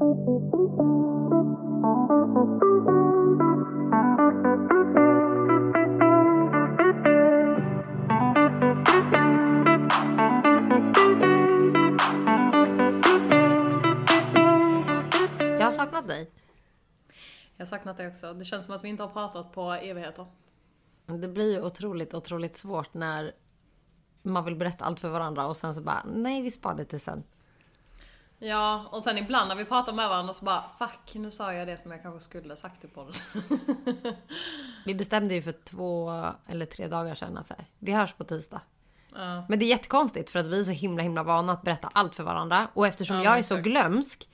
Jag har saknat dig. Jag har saknat det också. Det känns som att vi inte har pratat på evigheter. Det blir ju otroligt, otroligt svårt när man vill berätta allt för varandra och sen så bara, nej vi sparar det till sen. Ja, och sen ibland när vi pratar med varandra så bara Fuck, nu sa jag det som jag kanske skulle sagt i podden. Vi bestämde ju för två eller tre dagar sedan att så här, vi hörs på tisdag. Ja. Men det är jättekonstigt för att vi är så himla himla vana att berätta allt för varandra. Och eftersom Ja, jag är så exakt. Mm. glömsk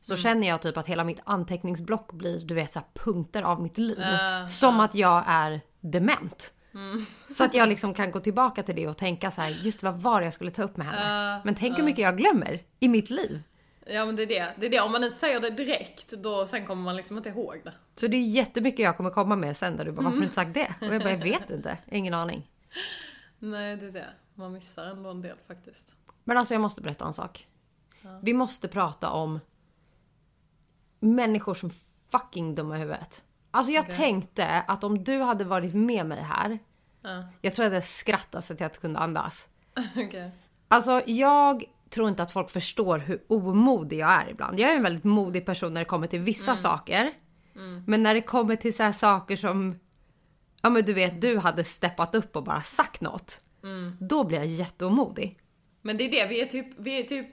så känner jag typ att hela mitt anteckningsblock blir du vet så punkter av mitt liv. Ja, som att jag är dement. Mm. Så att jag liksom kan gå tillbaka till det och tänka så här, just vad var jag skulle ta upp med henne. Men tänk hur mycket jag glömmer i mitt liv. Ja men det är det. Det är det. Om man inte säger det direkt, då sen kommer man liksom inte ihåg det. Så det är jättemycket jag kommer komma med sen där du bara, Mm. varför har du inte sagt det? Och jag bara, jag vet inte, ingen aning. Nej, det är det. Man missar ändå en del faktiskt. Men alltså jag måste berätta en sak. Vi måste prata om människor som fucking dumma i huvudet. Alltså jag Okej. tänkte att om du hade varit med mig här, Ja, jag tror att jag skrattade så att jag inte kunde andas. okej. Alltså jag tror inte att folk förstår hur omodig jag är ibland. Jag är en väldigt modig person när det kommer till vissa saker. Men när det kommer till så här saker som, ja men du vet, du hade steppat upp och bara sagt något. Då blir jag jätteomodig. Men det är det, vi är typ, vi är typ,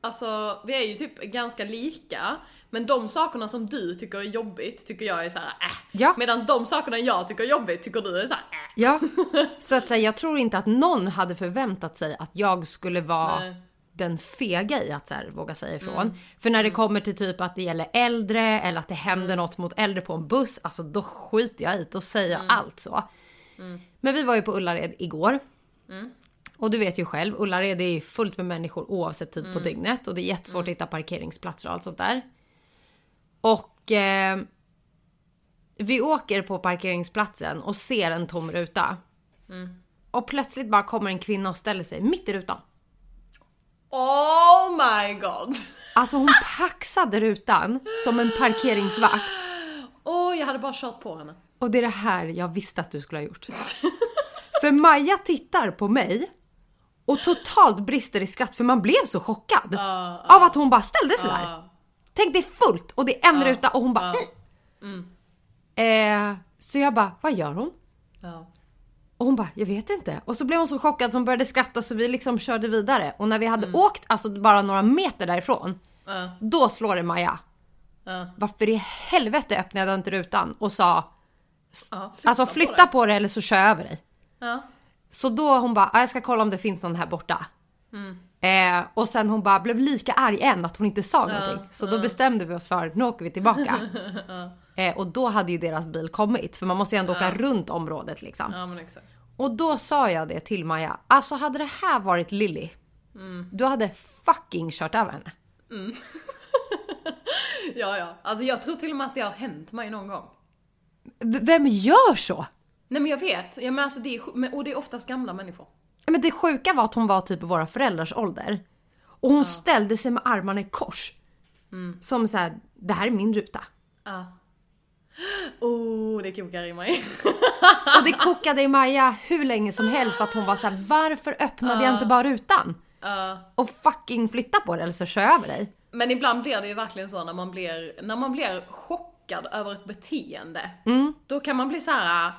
alltså vi är ju typ ganska lika. Men de sakerna som du tycker är jobbigt tycker jag är så här, äh. Ja. Medan de sakerna jag tycker är jobbigt tycker du är så här, äh. Ja, så att säga, jag tror inte att någon hade förväntat sig att jag skulle vara Nej. Den fega i att så här, våga säga ifrån. För när det kommer till typ att det gäller äldre eller att det händer något mot äldre på en buss, alltså då skiter jag i det och säger allt så. Men vi var ju på Ullared igår. Och du vet ju själv, Ullared är ju fullt med människor oavsett tid på dygnet och det är jättesvårt att hitta parkeringsplatser och allt sånt där. Och eh, vi åker på parkeringsplatsen och ser en tom ruta. Och plötsligt bara kommer en kvinna och ställer sig mitt i rutan. Oh my god! Alltså hon paxade rutan som en parkeringsvakt. Åh, jag hade bara kört på henne. Och det är det här jag visste att du skulle ha gjort. För Maja tittar på mig och totalt brister i skratt för man blev så chockad. Av att hon bara ställde sig där. Ja. Tänk det är fullt och det är en ruta och hon bara eh, Så jag bara, vad gör hon? Och hon bara, jag vet inte. Och så blev hon så chockad så hon började skratta så vi liksom körde vidare. Och när vi hade åkt, alltså bara några meter därifrån, Ja. då slår det Maja. Ja. Varför i helvete öppnade jag inte rutan och sa, Ja, alltså på flytta det. på det eller så kör jag över dig. Så då hon bara, "Ah, jag ska kolla om det finns någon här borta. Eh, och sen hon bara blev lika arg än att hon inte sa någonting. Så då bestämde vi oss för, nu åker vi tillbaka. eh, och då hade ju deras bil kommit, för man måste ju ändå åka runt området liksom. ja, men exakt. Och då sa jag det till Maja, alltså hade det här varit Lilly, du hade fucking kört över henne. Ja, ja. Alltså jag tror till och med att det har hänt mig någon gång. V- vem gör så? Nej men jag vet. Ja, men alltså det är, och det är oftast gamla människor. Men det sjuka var att hon var typ våra föräldrars ålder. Och hon ställde sig med armarna i kors. Som så här, det här är min ruta. Ja. Oh, det kokar i mig. Och det kokade i Maja hur länge som helst för att hon var så här: varför öppnade jag inte bara rutan? Ja. Och fucking flytta på det eller så kör jag över dig. Men ibland blir det ju verkligen så när man blir, när man blir chockad över ett beteende. Då kan man bli så här.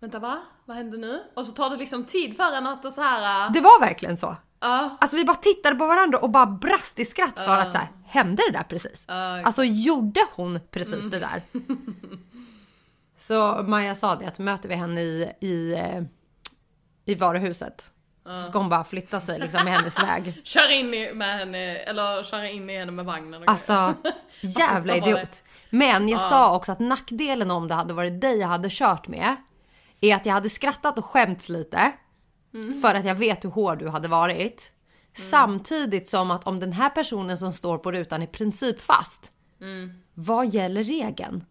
vänta va? Vad hände nu? Och så tar det liksom tid för en att så här. Det var verkligen så. Ja. Alltså vi bara tittade på varandra och bara brast i skratt för att så här, hände det där precis? Ja, alltså gjorde hon precis det där? Så Maja sa det att möter vi henne i, i, eh, i varuhuset så ska hon bara flytta sig liksom i hennes väg. Kör in i, med henne, eller köra in i henne med vagnen och Alltså jävla idiot. Men jag sa också att nackdelen om det hade varit dig jag hade kört med är att jag hade skrattat och skämts lite Mm. för att jag vet hur hård du hade varit. Samtidigt som att om den här personen som står på rutan är princip fast. Mm. Vad gäller regeln?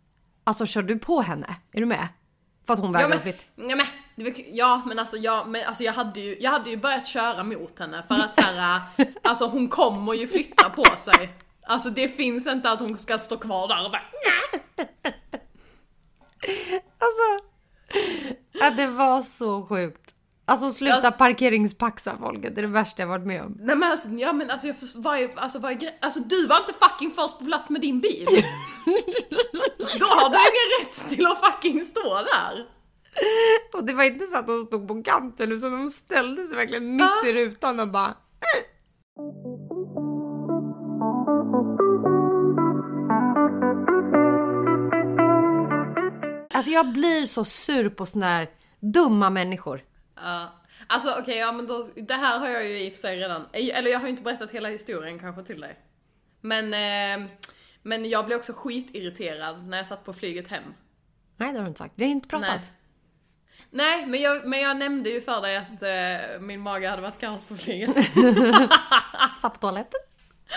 Alltså kör du på henne? Är du med? För att hon Ja vägrar men, flytta? ja, men, ja men alltså, jag, men alltså jag, hade ju, jag hade ju börjat köra mot henne för att så här, alltså hon kommer ju flytta på sig. Alltså det finns inte att hon ska stå kvar där och bara Alltså, ja, det var så sjukt. Alltså sluta Alltså- parkeringspaxa folket, det är det värsta jag varit med om. Nej men alltså, ja men alltså, jag vad är, alltså vad är Alltså du var inte fucking först på plats med din bil! Då har du ingen rätt till att fucking stå där! Och det var inte så att de stod på kanten utan de ställde sig verkligen mitt Ja. i rutan och bara Alltså jag blir så sur på såna här dumma människor. Ja. Alltså okej, ja men då, det här har jag ju i och för sig redan, eller jag har ju inte berättat hela historien kanske till dig. Men, eh, men jag blev också skitirriterad när jag satt på flyget hem. Nej det har du inte sagt. Vi har inte pratat. Nej. Nej, men jag, men jag nämnde ju för dig att eh, min mage hade varit kaos på flyget. Satt på toaletten.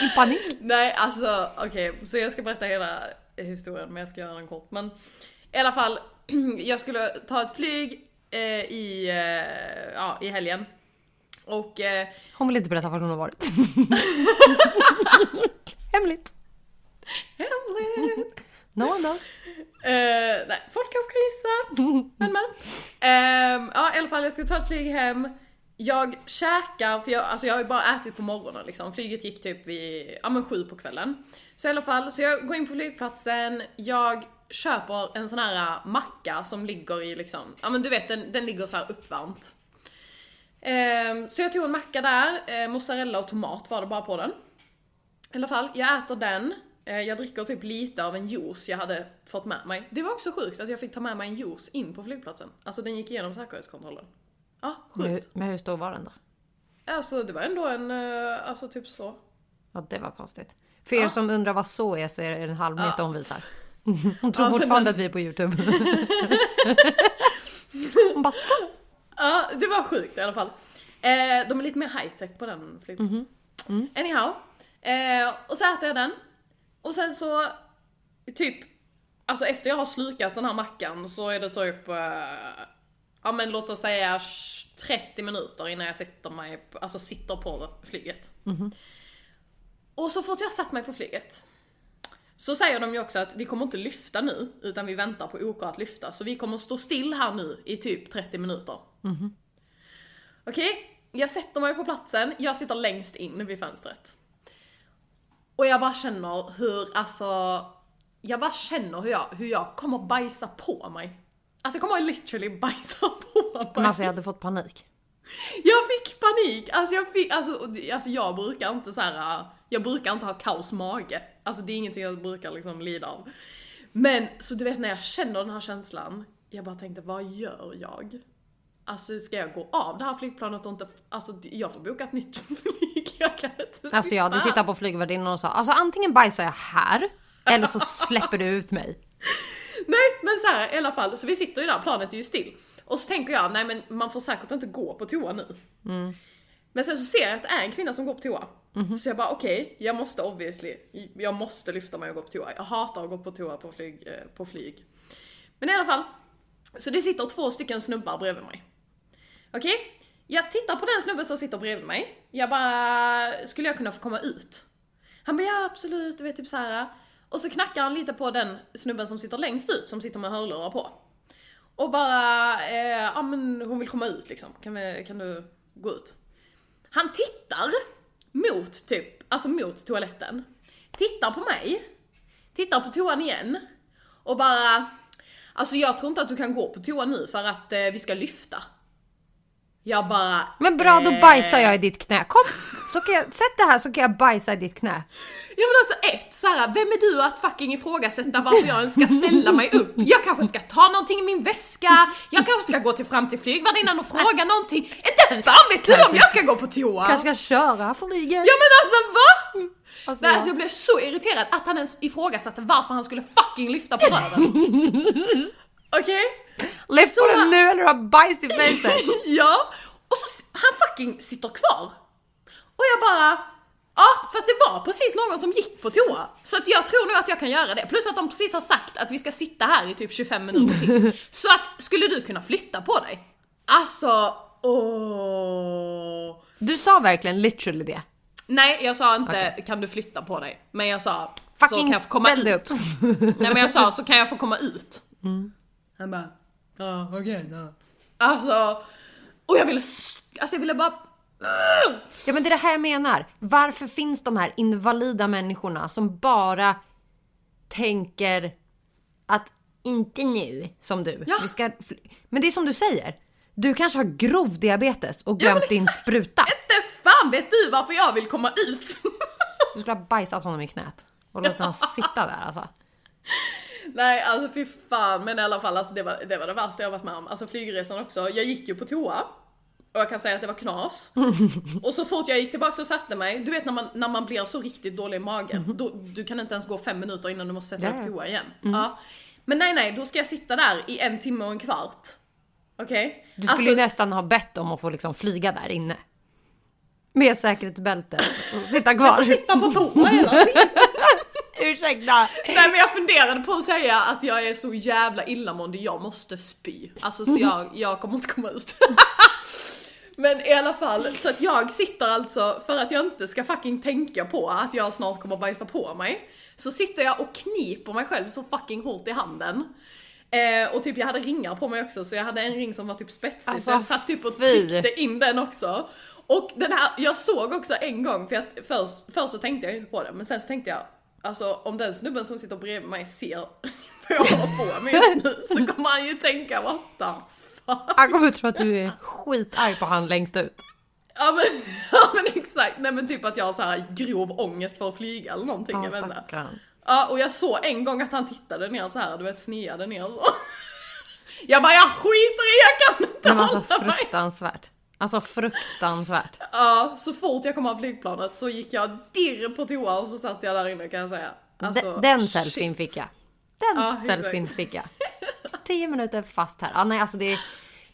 I panik. Nej, alltså okej, så jag ska berätta hela historien men jag ska göra den kort. Men i alla fall, jag skulle ta ett flyg eh, i, eh, ja, i helgen. Och eh, Hon vill inte berätta var hon har varit. Hemligt. hemligt! No one knows. Eh, nej, folk kanske kan gissa. Men men. Ehm, ja i alla fall, jag ska ta ett flyg hem. Jag käkar, för jag, alltså jag har ju bara ätit på morgonen liksom. Flyget gick typ vid, ja men sju på kvällen. Så i alla fall, så jag går in på flygplatsen, jag köper en sån här macka som ligger i liksom, ja men du vet den, den ligger så här uppvärmt. Ehm, så jag tog en macka där, eh, mozzarella och tomat var det bara på den. I alla fall, jag äter den. Eh, Jag dricker typ lite av en juice jag hade fått med mig. Det var också sjukt att jag fick ta med mig en juice in på flygplatsen. Alltså den gick igenom säkerhetskontrollen. Ja, Men, sjukt. hur- men hur stor var den då? Alltså det var ändå en, eh, alltså typ så. Ja, det var konstigt. För er Ja. som undrar vad så är så är det en halv meter Ja. hon visar. Hon tror Ja, fortfarande den- att vi är på Youtube. Hon bara så. Ja, det var sjukt i alla fall. Eh, de är lite mer high-tech på den flygplatsen. Anyhow. Eh, och så äter jag den. Och sen så, typ, alltså efter jag har slukat den här mackan så är det typ, eh, ja men låt oss säga 30 minuter innan jag sätter mig, alltså sitter på flyget. Och så fort jag satt mig på flyget så säger de ju också att vi kommer inte lyfta nu, utan vi väntar på OK att lyfta. Så vi kommer stå still här nu i typ 30 minuter. Okej, jag sätter mig på platsen, jag sitter längst in vid fönstret. Och jag bara känner hur, alltså, jag bara känner hur jag, hur jag kommer bajsa på mig. Alltså jag kommer literally bajsa på mig. Men alltså jag hade fått panik. Jag fick panik! Alltså jag fick, alltså, alltså jag brukar inte så här. Jag brukar inte ha kaos mage. Alltså det är ingenting jag brukar liksom lida av. Men så du vet när jag känner den här känslan, jag bara tänkte vad gör jag? Alltså ska jag gå av det här flygplanet och inte, alltså jag får boka ett nytt flyg, jag kan inte Alltså jag hade sitta här. tittat på flygvärdinnan och sa alltså antingen bajsar jag här eller så släpper du ut mig. Nej men så här i alla fall, så vi sitter ju där, planet är ju still. Och så tänker jag, nej men man får säkert inte gå på toa nu. Men sen så ser jag att det är en kvinna som går på toa. Så jag bara okej, jag måste obviously, jag måste lyfta mig och gå på toa. Jag hatar att gå på toa på flyg. Eh, på flyg. Men i alla fall, så det sitter två stycken snubbar bredvid mig. Okej? Jag tittar på den snubben som sitter bredvid mig. Jag bara, skulle jag kunna få komma ut? Han bara ja absolut, du vet typ så här. Och så knackar han lite på den snubben som sitter längst ut, som sitter med hörlurar på. Och bara, eh, ja men hon vill komma ut liksom, kan, vi, kan du gå ut? Han tittar mot typ, alltså mot toaletten. Tittar på mig, tittar på toan igen och bara, alltså jag tror inte att du kan gå på toa nu för att eh, vi ska lyfta. Jag bara, Men bra då eh, bajsar jag i ditt knä. Kom! Så kan jag, sätt det här så kan jag bajsa i ditt knä. Ja men alltså ett, här, vem är du att fucking ifrågasätta varför jag ens ska ställa mig upp? Jag kanske ska ta någonting i min väska, jag kanske ska gå till fram till flygvärdinnan och fråga någonting. Inte fan vet du om jag ska gå på toa! Kanske ska köra flyget. Ja men alltså va? Alltså, Nej, alltså jag blev så irriterad att han ens ifrågasatte varför han skulle fucking lyfta på röven. Okej? Lyft på så- den nu eller har bajs i fejset. Ja, och så han fucking sitter kvar. Och jag bara, ja fast det var precis någon som gick på toa. Så att jag tror nog att jag kan göra det. Plus att de precis har sagt att vi ska sitta här i typ 25 minuter till. Så att, skulle du kunna flytta på dig? Alltså, åh. Du sa verkligen literally det. Nej, jag sa inte kan du flytta på dig. Men jag sa så Fucking kan jag få komma ut. Nej men jag sa så kan jag få komma ut. Mm. Han bara ja okej då. Alltså, och jag ville, s- alltså jag ville bara Ja men det är det här jag menar. Varför finns de här invalida människorna som bara tänker att inte nu, som du. Ja. Vi ska fly- men det är som du säger. Du kanske har grov diabetes och Ja, glömt din spruta. Inte fan vet du varför jag vill komma ut. Du skulle ha bajsat honom i knät och låtit honom sitta där alltså. Nej alltså fy fan men i alla fall alltså det var det, var det värsta jag varit med om. Alltså flygresan också. Jag gick ju på toa. Och jag kan säga att det var knas. och så fort jag gick tillbaka och satte mig, du vet när man, när man blir så riktigt dålig i magen, då, du kan inte ens gå fem minuter innan du måste sätta dig Ja, på toa igen. Ja. Men nej nej, då ska jag sitta där i en timme och en kvart. Okej? Du skulle ju nästan ha bett om att få liksom flyga där inne. Med säkerhetsbälte och sitta kvar. sitta på toa hela tiden. Ursäkta! Nej men jag funderade på att säga att jag är så jävla illamående, jag måste spy. Alltså så jag, jag kommer inte komma ut. Men i alla fall, så att jag sitter alltså, för att jag inte ska fucking tänka på att jag snart kommer bajsa på mig, så sitter jag och kniper mig själv så fucking hårt i handen. Eh, och typ jag hade ringar på mig också så jag hade en ring som var typ spetsig Alltså, så jag satt typ och fy. tryckte in den också. Och den här, jag såg också en gång, för jag, först, först så tänkte jag inte på det, men sen så tänkte jag, alltså om den snubben som sitter bredvid mig ser vad jag håller på med just nu så kommer han ju tänka what the fuck. Han kommer tro att du är skitarg på han längst ut. Ja men, ja men exakt, nej men typ att jag har så här grov ångest för att flyga eller någonting, Ja, jag stackarn. Ja och jag såg en gång att han tittade ner så här, du vet sneade ner så. Jag bara jag skiter i, jag kan inte Men alltså fruktansvärt. Alltså fruktansvärt. Ja, så fort jag kom av flygplanet så gick jag dirr på toa och så satt jag där inne kan jag säga. Alltså, Den, den selfien fick jag. Den Ja, selfien fick jag. Tio minuter fast här. Ja, nej, alltså det,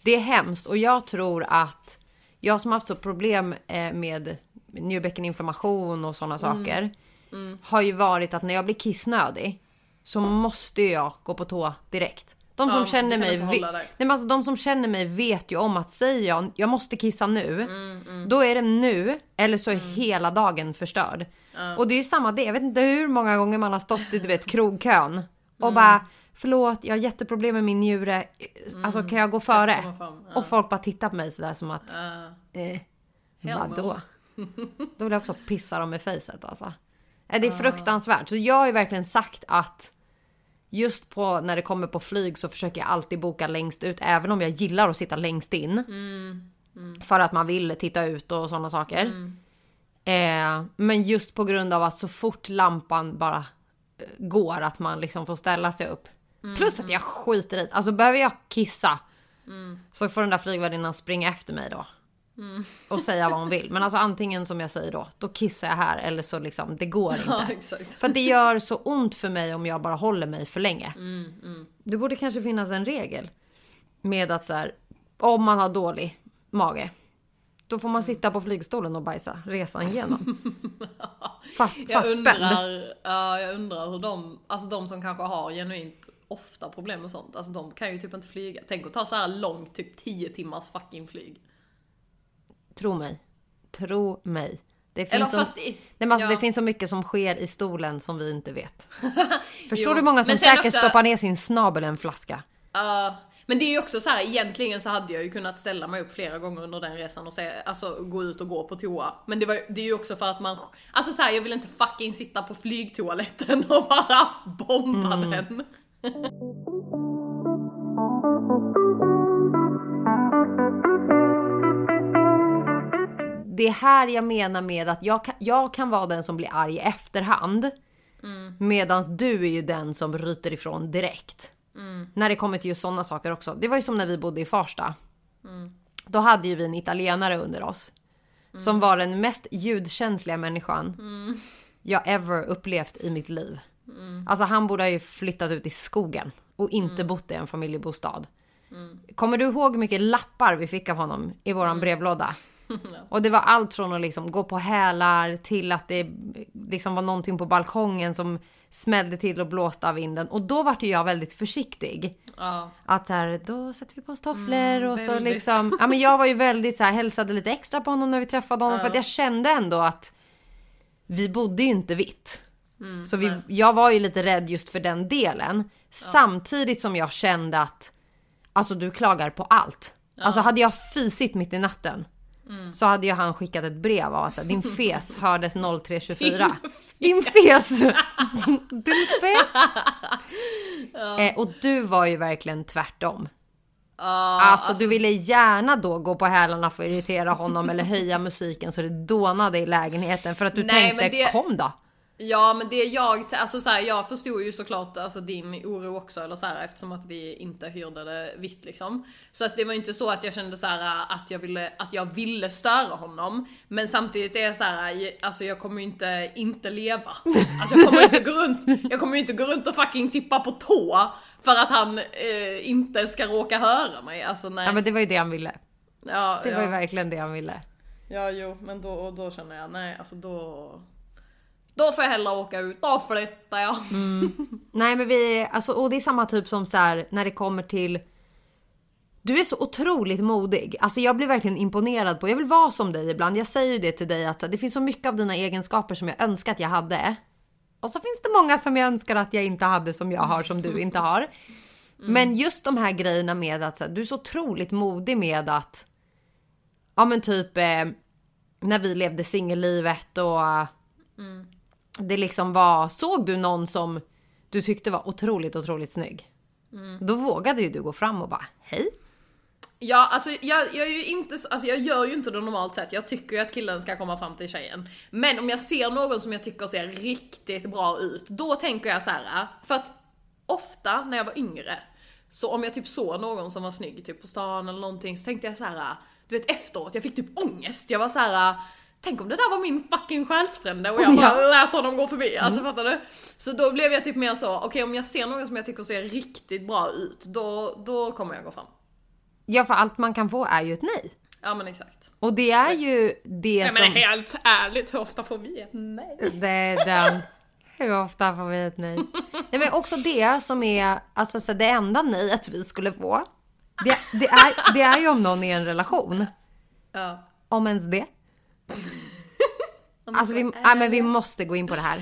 det är hemskt och jag tror att jag som haft så problem eh, med njurbäckeninflammation och sådana Mm. saker har ju varit att när jag blir kissnödig så måste jag gå på toa direkt. De som Ja, känner mig, inte ve- hålla nej, men alltså, de som känner mig vet ju om att säger jag jag måste kissa nu, Mm, då är det nu eller så är hela dagen förstörd. Och det är ju samma det, jag vet inte hur många gånger man har stått i du vet krogkön och Mm. bara förlåt jag har jätteproblem med min njure, alltså kan jag gå före? fram? Ja. Och folk bara tittar på mig sådär som att Ja. eh, vadå? Då vill jag också pissa dem i facet alltså. Nej, Det är fruktansvärt. Så jag har ju verkligen sagt att just på när det kommer på flyg så försöker jag alltid boka längst ut även om jag gillar att sitta längst in. Mm, För att man vill titta ut och sådana saker. Eh, men just på grund av att så fort lampan bara eh, går att man liksom får ställa sig upp. Mm, Plus att jag skiter i Alltså behöver jag kissa så får den där flygvärdinnan springa efter mig då. Mm. Och säga vad hon vill. Men alltså antingen som jag säger då, då kissar jag här eller så liksom, det går Ja inte. exakt. För det gör så ont för mig om jag bara håller mig för länge. Mm, Det borde kanske finnas en regel. Med att så här, om man har dålig mage. Då får man sitta på flygstolen och bajsa resan igenom. Fast, Jag fastspänd. undrar, ja, jag undrar hur de, alltså de som kanske har genuint ofta problem med sånt, alltså de kan ju typ inte flyga. Tänk att ta så här långt, typ 10 timmars fucking flyg. Tro mig. Tro mig. Det finns, Eller så, fast i- nej, alltså, ja. det finns så mycket som sker i stolen som vi inte vet. Förstår Jo, du hur många som säkert också- stoppar ner sin snabel i en flaska? Ja, men det är ju också så här, egentligen så hade jag ju kunnat ställa mig upp flera gånger under den resan och säga, alltså gå ut och gå på toa. Men det, var, det är ju också för att man, alltså så här, jag vill inte fucking sitta på flygtoaletten och bara bomba Mm. den. Det är här jag menar med att jag kan, jag kan vara den som blir arg i efterhand. Mm. Medans du är ju den som ryter ifrån direkt. Mm. När det kommer till just sådana saker också. Det var ju som när vi bodde i Farsta. Mm. Då hade ju vi en italienare under oss. Som var den mest ljudkänsliga människan jag ever upplevt i mitt liv. Alltså han borde ha ju flyttat ut i skogen och inte Mm. bott i en familjebostad. Kommer du ihåg hur mycket lappar vi fick av honom i våran Mm. brevlåda? Och det var allt från att liksom gå på hälar till att det liksom var någonting på balkongen som smällde till och blåste av vinden. Och då vart jag väldigt försiktig. Ja. Att så här, då sätter vi på oss tofflor och så Mm, väldigt. liksom. Ja men jag var ju väldigt så här, hälsade lite extra på honom när vi träffade honom. För att jag kände ändå att vi bodde ju inte vitt. så vi, jag var ju lite rädd just för den delen. Samtidigt som jag kände att, alltså du klagar på allt. Alltså hade jag fisit mitt i natten. Så hade ju han skickat ett brev av alltså, din fes hördes 0324. Din fes! din fes! Eh, och du var ju verkligen tvärtom. Ja, Alltså, du ville gärna då gå på hälarna för att irritera honom eller höja musiken så det dånade i lägenheten för att du Nej, tänkte det- kom då. Ja men det jag, alltså så här, jag förstod ju såklart alltså din oro också eller så här, eftersom att vi inte hyrde det vitt liksom. Så att det var inte så att jag kände så här att jag ville, att jag ville störa honom. Men samtidigt är jag så här, alltså jag kommer ju inte inte leva. Alltså jag kommer inte gå runt, jag kommer inte gå runt och fucking tippa på tå för att han eh, inte ska råka höra mig. Alltså nej. Ja men det var ju det han ville. ja, Det ja. var ju verkligen det han ville. Ja, jo, men då, och då känner jag, nej, alltså då... Då får jag hellre åka ut, då flyttar jag. Nej men vi, alltså och det är samma typ som så här när det kommer till du är så otroligt modig. Alltså jag blir verkligen imponerad på, jag vill vara som dig ibland. Jag säger ju det till dig att det finns så mycket av dina egenskaper som jag önskar att jag hade. Och så finns det många som jag önskar att jag inte hade som jag har som du inte har. Men just de här grejerna med att här, du är så otroligt modig med att Ja men typ eh, när vi levde singellivet och det liksom var, såg du någon som du tyckte var otroligt, otroligt snygg? Då vågade ju du gå fram och bara hej. Ja, alltså jag, jag är ju inte, så- alltså jag gör ju inte det normalt sett. Jag tycker ju att killen ska komma fram till tjejen. Men om jag ser någon som jag tycker ser riktigt bra ut, då tänker jag så här. För att ofta när jag var yngre, så om jag typ såg någon som var snygg typ på stan eller någonting, så tänkte jag så här. Du vet efteråt, jag fick typ ångest. Jag var så här. Tänk om det där var min fucking själsfrände och jag bara Ja. lät honom gå förbi. Alltså fattar du? Så då blev jag typ mer så, okej om jag ser någon som jag tycker ser riktigt bra ut, då, då kommer jag gå fram. Ja för allt man kan få är ju ett nej. Ja men exakt. Och det är ju det som... helt ärligt, hur ofta får vi ett nej? Det är den. Hur ofta får vi ett nej? Nej men också det som är, alltså så det enda nejet vi skulle få. Det, det, är, det är ju om någon är i en relation. Ja. Om ens det. Alltså vi, nej, men vi måste gå in på det här.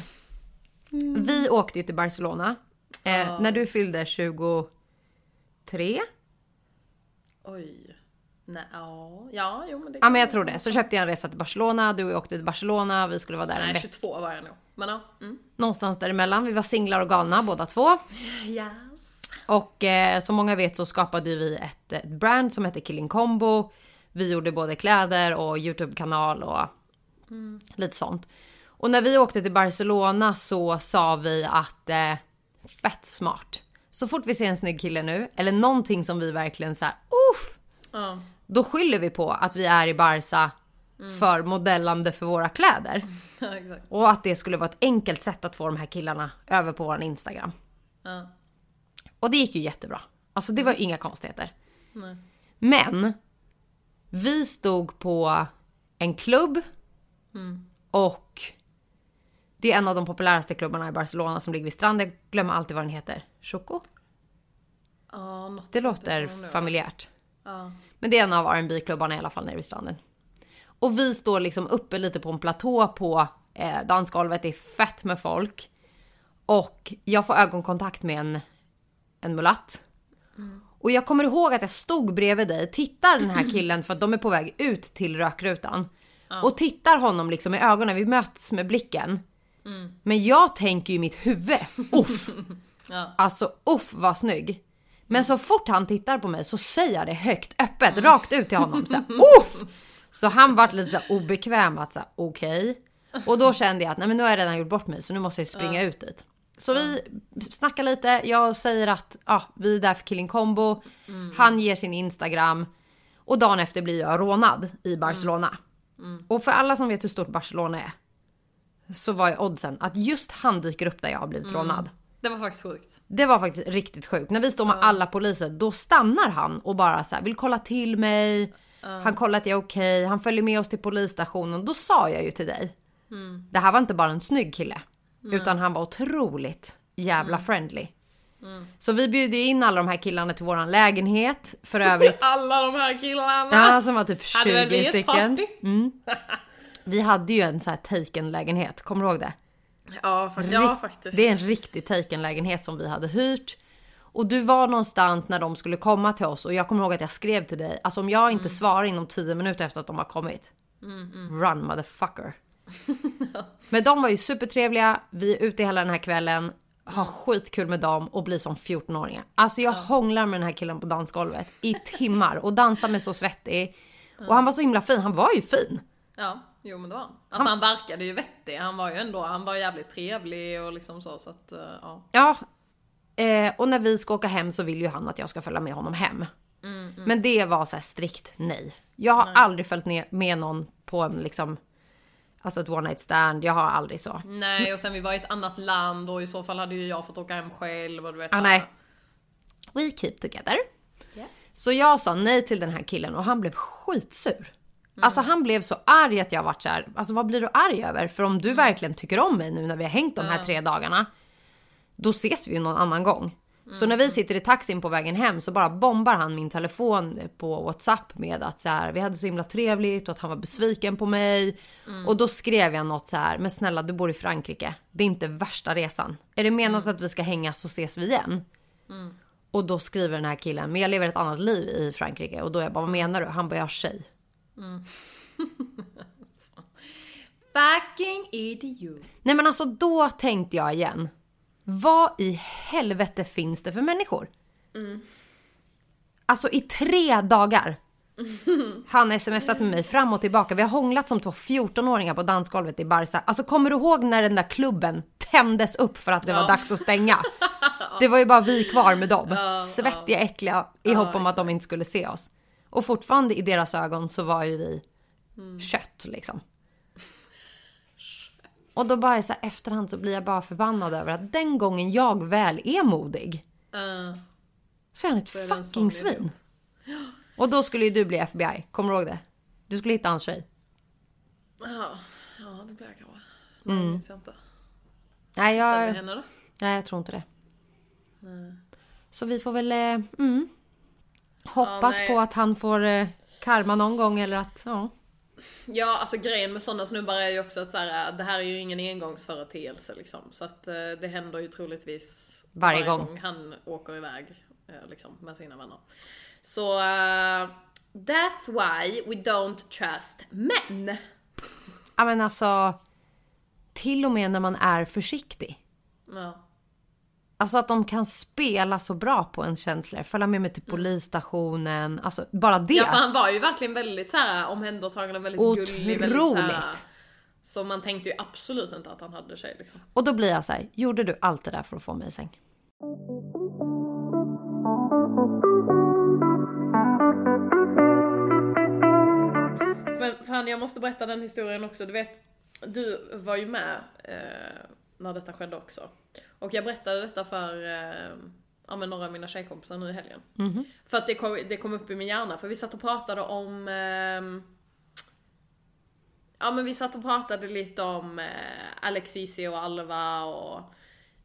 Vi åkte ju till Barcelona. Eh, När du fyllde 23. Oj. Nej, ja, ja, jo men det Ja men jag tror det. Så köpte jag en resa till Barcelona. Du och jag åkte till Barcelona. Vi skulle vara där en Nej, vecka. 22 var jag nog. Men ja. Mm. Någonstans däremellan. Vi var singlar och galna båda två. Yes. Och eh, som många vet så skapade vi ett, ett brand som heter Killing Combo. Vi gjorde både kläder och YouTube-kanal och lite sånt. Och när vi åkte till Barcelona så sa vi att eh, fett smart. Så fort vi ser en snygg kille nu, eller någonting som vi verkligen såhär, uff! Ja. Då skyller vi på att vi är i Barca för modellande för våra kläder. ja. Och att det skulle vara ett enkelt sätt att få de här killarna över på vår Instagram. Ja. Och det gick ju jättebra. Alltså det var ju inga konstigheter. Nej. Men vi stod på en klubb och det är en av de populäraste klubbarna i Barcelona som ligger vid stranden. Jag glömmer alltid vad den heter. Choco? Ja, något Det låter nog. familjärt. Ja. Men det är en av rb klubbarna i alla fall nere vid stranden. Och vi står liksom uppe lite på en platå på eh, dansgolvet. Det är fett med folk. Och jag får ögonkontakt med en, en mulatt. Och jag kommer ihåg att jag stod bredvid dig, tittar den här killen för att de är på väg ut till rökrutan. Och tittar honom liksom i ögonen, vi möts med blicken. Men jag tänker ju i mitt huvud, uff! Ja. Alltså uff vad snygg. Men så fort han tittar på mig så säger jag det högt, öppet, rakt ut till honom. Så här, uff! Så han vart lite så obekväm att säga okej. Och då kände jag att nej men nu har jag redan gjort bort mig så nu måste jag springa ut dit. Så vi snackar lite, jag säger att ja, vi är där för Killing Combo. Han ger sin Instagram. Och dagen efter blir jag rånad i Barcelona. Och för alla som vet hur stort Barcelona är. Så var ju oddsen att just han dyker upp där jag har blivit rånad. Det var faktiskt sjukt. Det var faktiskt riktigt sjukt. När vi står med alla poliser, då stannar han och bara så här, vill kolla till mig. Han kollar att jag är okej, han följer med oss till polisstationen. Då sa jag ju till dig. Det här var inte bara en snygg kille. Utan han var otroligt jävla friendly. Så vi bjöd in alla de här killarna till våran lägenhet. För övrigt, Alla de här killarna! ja, som var typ Hade väl 20 vi ett stycken. party? Vi hade ju en sån här taken-lägenhet, kommer du ihåg det? Ja, fa- ja faktiskt. Det är en riktig taken-lägenhet som vi hade hyrt. Och du var någonstans när de skulle komma till oss och jag kommer ihåg att jag skrev till dig, alltså om jag inte Mm. svarar inom 10 minuter efter att de har kommit. Run motherfucker. Men de var ju supertrevliga, vi är ute hela den här kvällen, har Mm. skitkul med dem och blir som 14-åringar. Alltså jag hånglar med den här killen på dansgolvet i timmar och dansar med så svettig. Och han var så himla fin, han var ju fin. Ja, jo men det var han. Alltså han verkade ju vettig, han var ju ändå, han var jävligt trevlig och liksom så så att, eh, ja. Ja. Eh, och när vi ska åka hem så vill ju han att jag ska följa med honom hem. Men det var så strikt nej. Jag har aldrig följt med någon på en liksom, alltså ett one night stand. Jag har aldrig så. Nej och sen vi var i ett annat land och i så fall hade ju jag fått åka hem själv och du vet Ah, nej. We keep together. Yes. Så jag sa nej till den här killen och han blev skitsur. Alltså han blev så arg att jag varit så här, alltså vad blir du arg över? För om du verkligen tycker om mig nu när vi har hängt de här tre dagarna, då ses vi ju någon annan gång. Så när vi sitter i taxin på vägen hem så bara bombar han min telefon på WhatsApp med att så här, vi hade så himla trevligt och att han var besviken på mig. Och då skrev jag något så här, men snälla du bor i Frankrike, det är inte värsta resan. Är det menat att vi ska hänga så ses vi igen? Och då skriver den här killen, men jag lever ett annat liv i Frankrike. Och då jag bara, vad menar du? Han bara, jag har tjej. Fucking idiot. Nej men alltså då tänkte jag igen. Vad i helvete finns det för människor? Alltså i tre dagar. Han har smsat med mig fram och tillbaka. Vi har hånglat som två 14-åringar på dansgolvet i Barca. Alltså kommer du ihåg när den där klubben tändes upp för att det var dags att stänga? Det var ju bara vi kvar med dem. Svettiga, äckliga i hopp om att de inte skulle se oss. Och fortfarande i deras ögon så var ju vi kött liksom. Och då bara i så här efterhand så blir jag bara förbannad över att den gången jag väl är modig Uh, så är han ett det fucking svin. Och då skulle ju du bli FBI, kommer du ihåg det? Du skulle hitta hans tjej. ja, ja det blir jag kanske. Nej, Mm. det minns jag inte. Nej, jag, henne då? nej, jag tror inte det. Så vi får väl eh, mm, hoppas nej. på att han får eh, karma någon gång eller att, ja. Ja, alltså grejen med sådana snubbar är ju också att så här, det här är ju ingen engångsföreteelse liksom. Så att eh, det händer ju troligtvis Varje gång. han åker iväg eh, liksom, med sina vänner. Så eh, that's why we don't trust men. Ja men alltså, till och med när man är försiktig. Ja. Alltså att de kan spela så bra på ens känslor. Följa med mig till polisstationen. Alltså bara det. Ja för han var ju verkligen väldigt så här omhändertagande, väldigt gullig. Väldigt, så, här, Otroligt. så man tänkte ju absolut inte att han hade tjej liksom. Och då blir jag så här, gjorde du allt det där för att få mig i säng? Men fan jag måste berätta den historien också. Du vet, du var ju med eh, när detta skedde också. Och jag berättade detta för eh, ja, men några av mina tjejkompisar nu i helgen. För att det kom, det kom upp i min hjärna, för vi satt och pratade om ehm, Ja men vi satt och pratade lite om eh, Alexisi och Alva och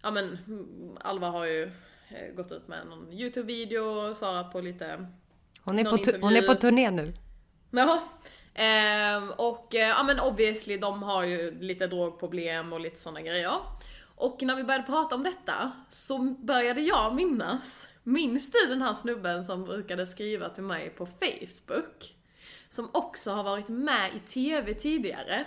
Ja men mm, Alva har ju eh, gått ut med någon YouTube-video och svarat på lite Hon är, på hon är på turné nu. Ja. Ehm, och eh, ja men obviously de har ju lite drogproblem och lite sådana grejer. Och när vi började prata om detta så började jag minnas, minns du den här snubben som brukade skriva till mig på Facebook? Som också har varit med i TV tidigare.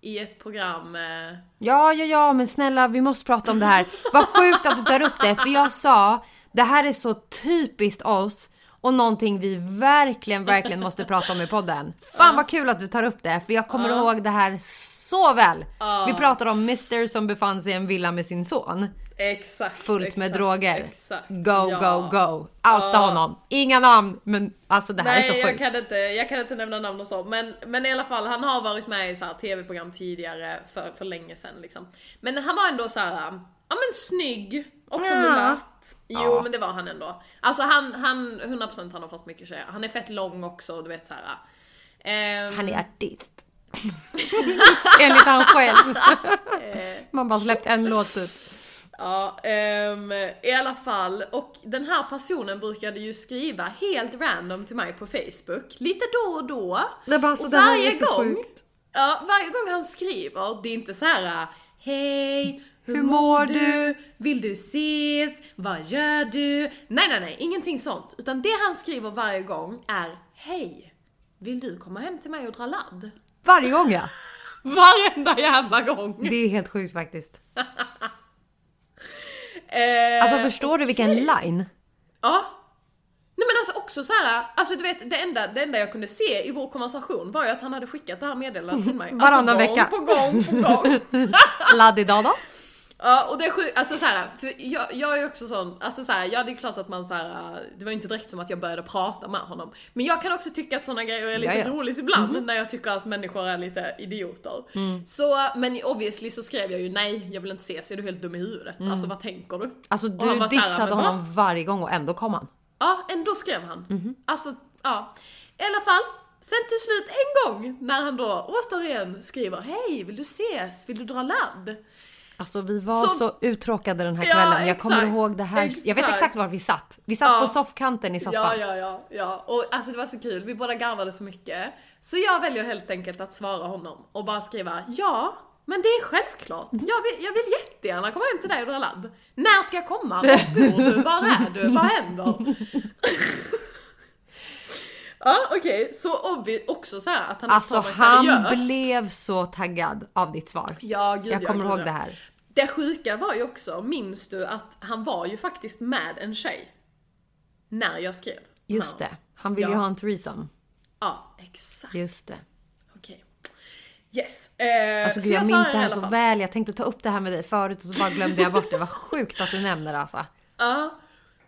I ett program eh, Ja, ja, ja, men snälla vi måste prata om det här. Vad sjukt att du tar upp det, för jag sa det här är så typiskt oss och någonting vi verkligen, verkligen måste prata om i podden. Fan vad kul att du tar upp det, för jag kommer ihåg det här så väl. Vi pratade om Mr som befann sig i en villa med sin son. Exakt. Fullt med exakt, droger. Exakt. Go, Ja. go, go. Outa honom. Inga namn, men alltså det här Nej, är så jag sjukt. kan, inte, jag kan inte nämna namn och så, men, men i alla fall han har varit med i så här tv-program tidigare för, för länge sedan liksom. Men han var ändå så här, ja men snygg, också Ja. mulatt. Jo Ja. men det var han ändå. Alltså han, han 100% han har fått mycket tjejer. Han är fett lång också, du vet så här. Ehm, Han är artist. Enligt han själv. Man bara släppt en låt typ. Ja, ehm, i alla fall. Och den här personen brukade ju skriva helt random till mig på Facebook, lite då och då. Det bara så och varje gång, sjukt. Ja, varje gång han skriver, det är inte så här Hej, hur, mår du? Vill du ses? Vad gör du? Nej, nej, nej, ingenting sånt. Utan det han skriver varje gång är Hej, vill du komma hem till mig och dra ladd? Varje gång ja. Varenda jävla gång! Det är helt sjukt faktiskt. Eh, Alltså förstår du vilken line? Ja. Nej men alltså också så här, alltså du vet det enda, det enda jag kunde se i vår konversation var ju att han hade skickat det här meddelandet till mig. Varannan alltså, vecka. gång på gång på gång. Ladd idag då? Ja och det är sjukt, alltså så här, för jag, jag är också sån, alltså så här, ja det är klart att man så här, det var inte direkt som att jag började prata med honom. Men jag kan också tycka att såna grejer är lite Ja, ja. roligt ibland när jag tycker att människor är lite idioter. Så, men obviously så skrev jag ju nej, jag vill inte ses, är du helt dum i huvudet? Alltså vad tänker du? Alltså Och han du här, dissade va? honom varje gång och ändå kom han. Ja, ändå skrev han. Alltså, ja. I alla fall, sen till slut en gång när han då återigen skriver Hej, vill du ses? Vill du dra ladd? Alltså vi var så, Så- uttråkade den här Ja, kvällen. jag kommer exakt, ihåg det här. Jag vet exakt. exakt var vi satt. Vi satt Ja. på soffkanten i soffan. Ja, ja, ja, ja. Och alltså det var så kul, vi båda garvade så mycket. Så jag väljer helt enkelt att svara honom och bara skriva Ja, men det är självklart. Jag vill, jag vill jättegärna komma hem till dig och dra ladd. När ska jag komma? Var bor du? Var är du? Vad händer? Ja okej, så obvi- också så här att han Alltså han seriöst. blev så taggad av ditt svar. Ja, gud, jag ja, kommer gud, ihåg ja. det här. Det sjuka var ju också, minns du att han var ju faktiskt med en tjej? När jag skrev. Just När- det. Han ville ju Ja. ha en threesome. Ja, exakt. Just det. Okej. Yes. Eh, Alltså så gud, jag svarar minns det här så väl. Jag tänkte ta upp det här med dig förut och så bara glömde jag bort det. Vad sjukt att du nämner det alltså. Ja.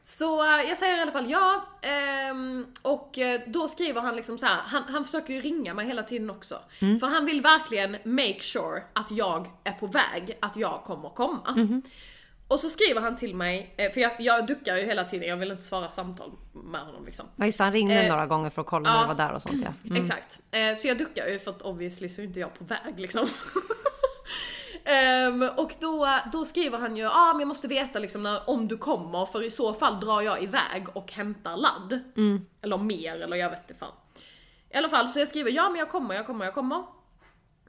Så eh, jag säger i alla fall ja. ehm, och eh, då skriver han liksom så här. Han, han försöker ju ringa mig hela tiden också. Mm. För han vill verkligen make sure att jag är på väg, att jag kommer komma. Mhm. Och så skriver han till mig, eh, för jag, jag duckar ju hela tiden, jag vill inte svara samtal med honom liksom. Ja just det, han ringde Eh, några gånger för att kolla när ja. du var där och sånt ja. Mm. Exakt. Så jag duckar ju för att obviously så är inte jag på väg liksom. Ehm, och då, då skriver han ju, ja ah, men jag måste veta liksom när, om du kommer för i så fall drar jag iväg och hämtar ladd. Eller mer eller jag vet inte fan. I alla fall så jag skriver, ja men jag kommer, jag kommer, jag kommer.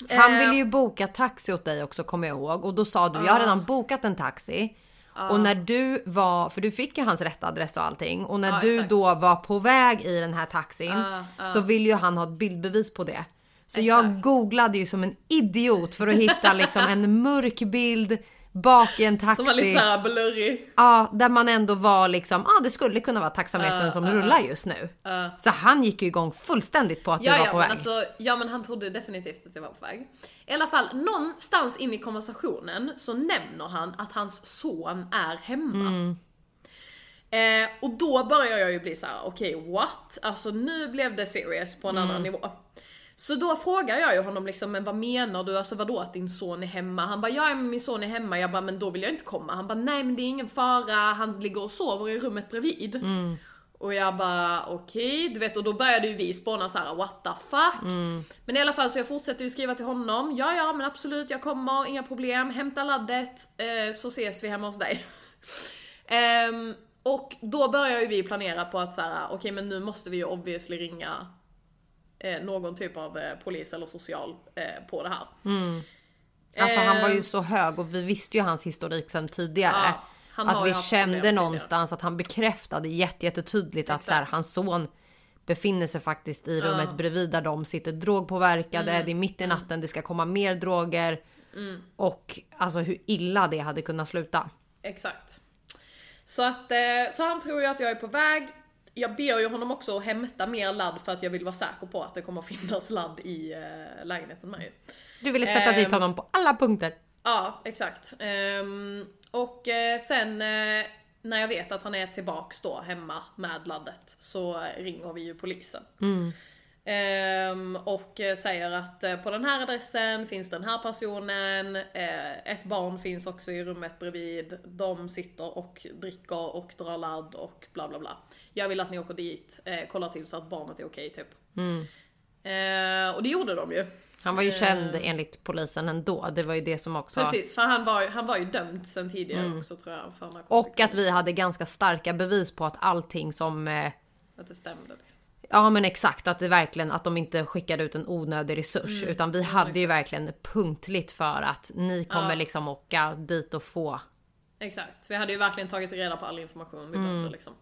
Han ville ju boka taxi åt dig också kommer jag ihåg och då sa du jag har redan bokat en taxi. Och när du var, för du fick ju hans rätta adress och allting och när Ja, du exakt. då var på väg i den här taxin ja. så ville ju han ha ett bildbevis på det. Så jag Exakt. googlade ju som en idiot för att hitta liksom en mörk bild bak i en taxi. Som var lite såhär blurrig. Ja, där man ändå var liksom, ja ah, det skulle kunna vara taxametern Ja, som ja, rullar just nu. Så han gick ju igång fullständigt på att Ja, du var ja, på väg. alltså, ja men han trodde definitivt att jag var på väg. I alla fall, någonstans in i konversationen så nämner han att hans son är hemma. Mm. Eh, och då börjar jag ju bli så här: okej what? Alltså nu blev det serious på en Mm. annan nivå. Så då frågar jag ju honom liksom, men vad menar du? Alltså vadå att din son är hemma? Han bara, ja men min son är hemma. Jag bara, men då vill jag inte komma. Han bara, nej men det är ingen fara. Han ligger och sover i rummet bredvid. Mm. Och jag bara okej, du vet och då började ju vi spåna så här: what the fuck. Men i alla fall så jag fortsätter ju skriva till honom, ja ja men absolut jag kommer, inga problem, hämta laddet eh, så ses vi hemma hos dig. Ehm, och då börjar ju vi planera på att så här: okej men nu måste vi ju obviously ringa eh, någon typ av eh, polis eller social eh, på det här. Alltså han var ju Ehm, så hög och vi visste ju hans historik sedan tidigare. Ja, han att har vi kände någonstans att han bekräftade jätte, jättetydligt att så här, hans son befinner sig faktiskt i rummet bredvid där de sitter drogpåverkade. Mm. Det är mitt i natten, det ska komma mer droger. Och alltså hur illa det hade kunnat sluta. Exakt. Så att, eh, så han tror ju att jag är på väg. Jag ber ju honom också att hämta mer ladd för att jag vill vara säker på att det kommer finnas ladd i eh, lägenheten med ju. Du ville sätta dit Ehm. honom på alla punkter. Ja, exakt. Ehm, och eh, sen eh, när jag vet att han är tillbaks då hemma med laddet så ringer vi ju polisen. Ehm, och eh, säger att eh, på den här adressen finns den här personen, eh, ett barn finns också i rummet bredvid, de sitter och dricker och drar ladd och bla bla bla. Jag vill att ni åker dit, kollar till så att barnet är okej typ. Eh, och det gjorde de ju. Han var ju känd enligt polisen ändå. Det var ju det som också... Ehm. Precis, för han var, han var ju dömd sen tidigare också tror jag. För. Och att vi hade ganska starka bevis på att allting som... Att det stämde liksom. Ja men exakt, att det verkligen att de inte skickade ut en onödig resurs. Mm. Utan vi hade ju verkligen punktligt för att ni kommer liksom åka dit och få. Exakt, vi hade ju verkligen tagit reda på all information vi behövde liksom.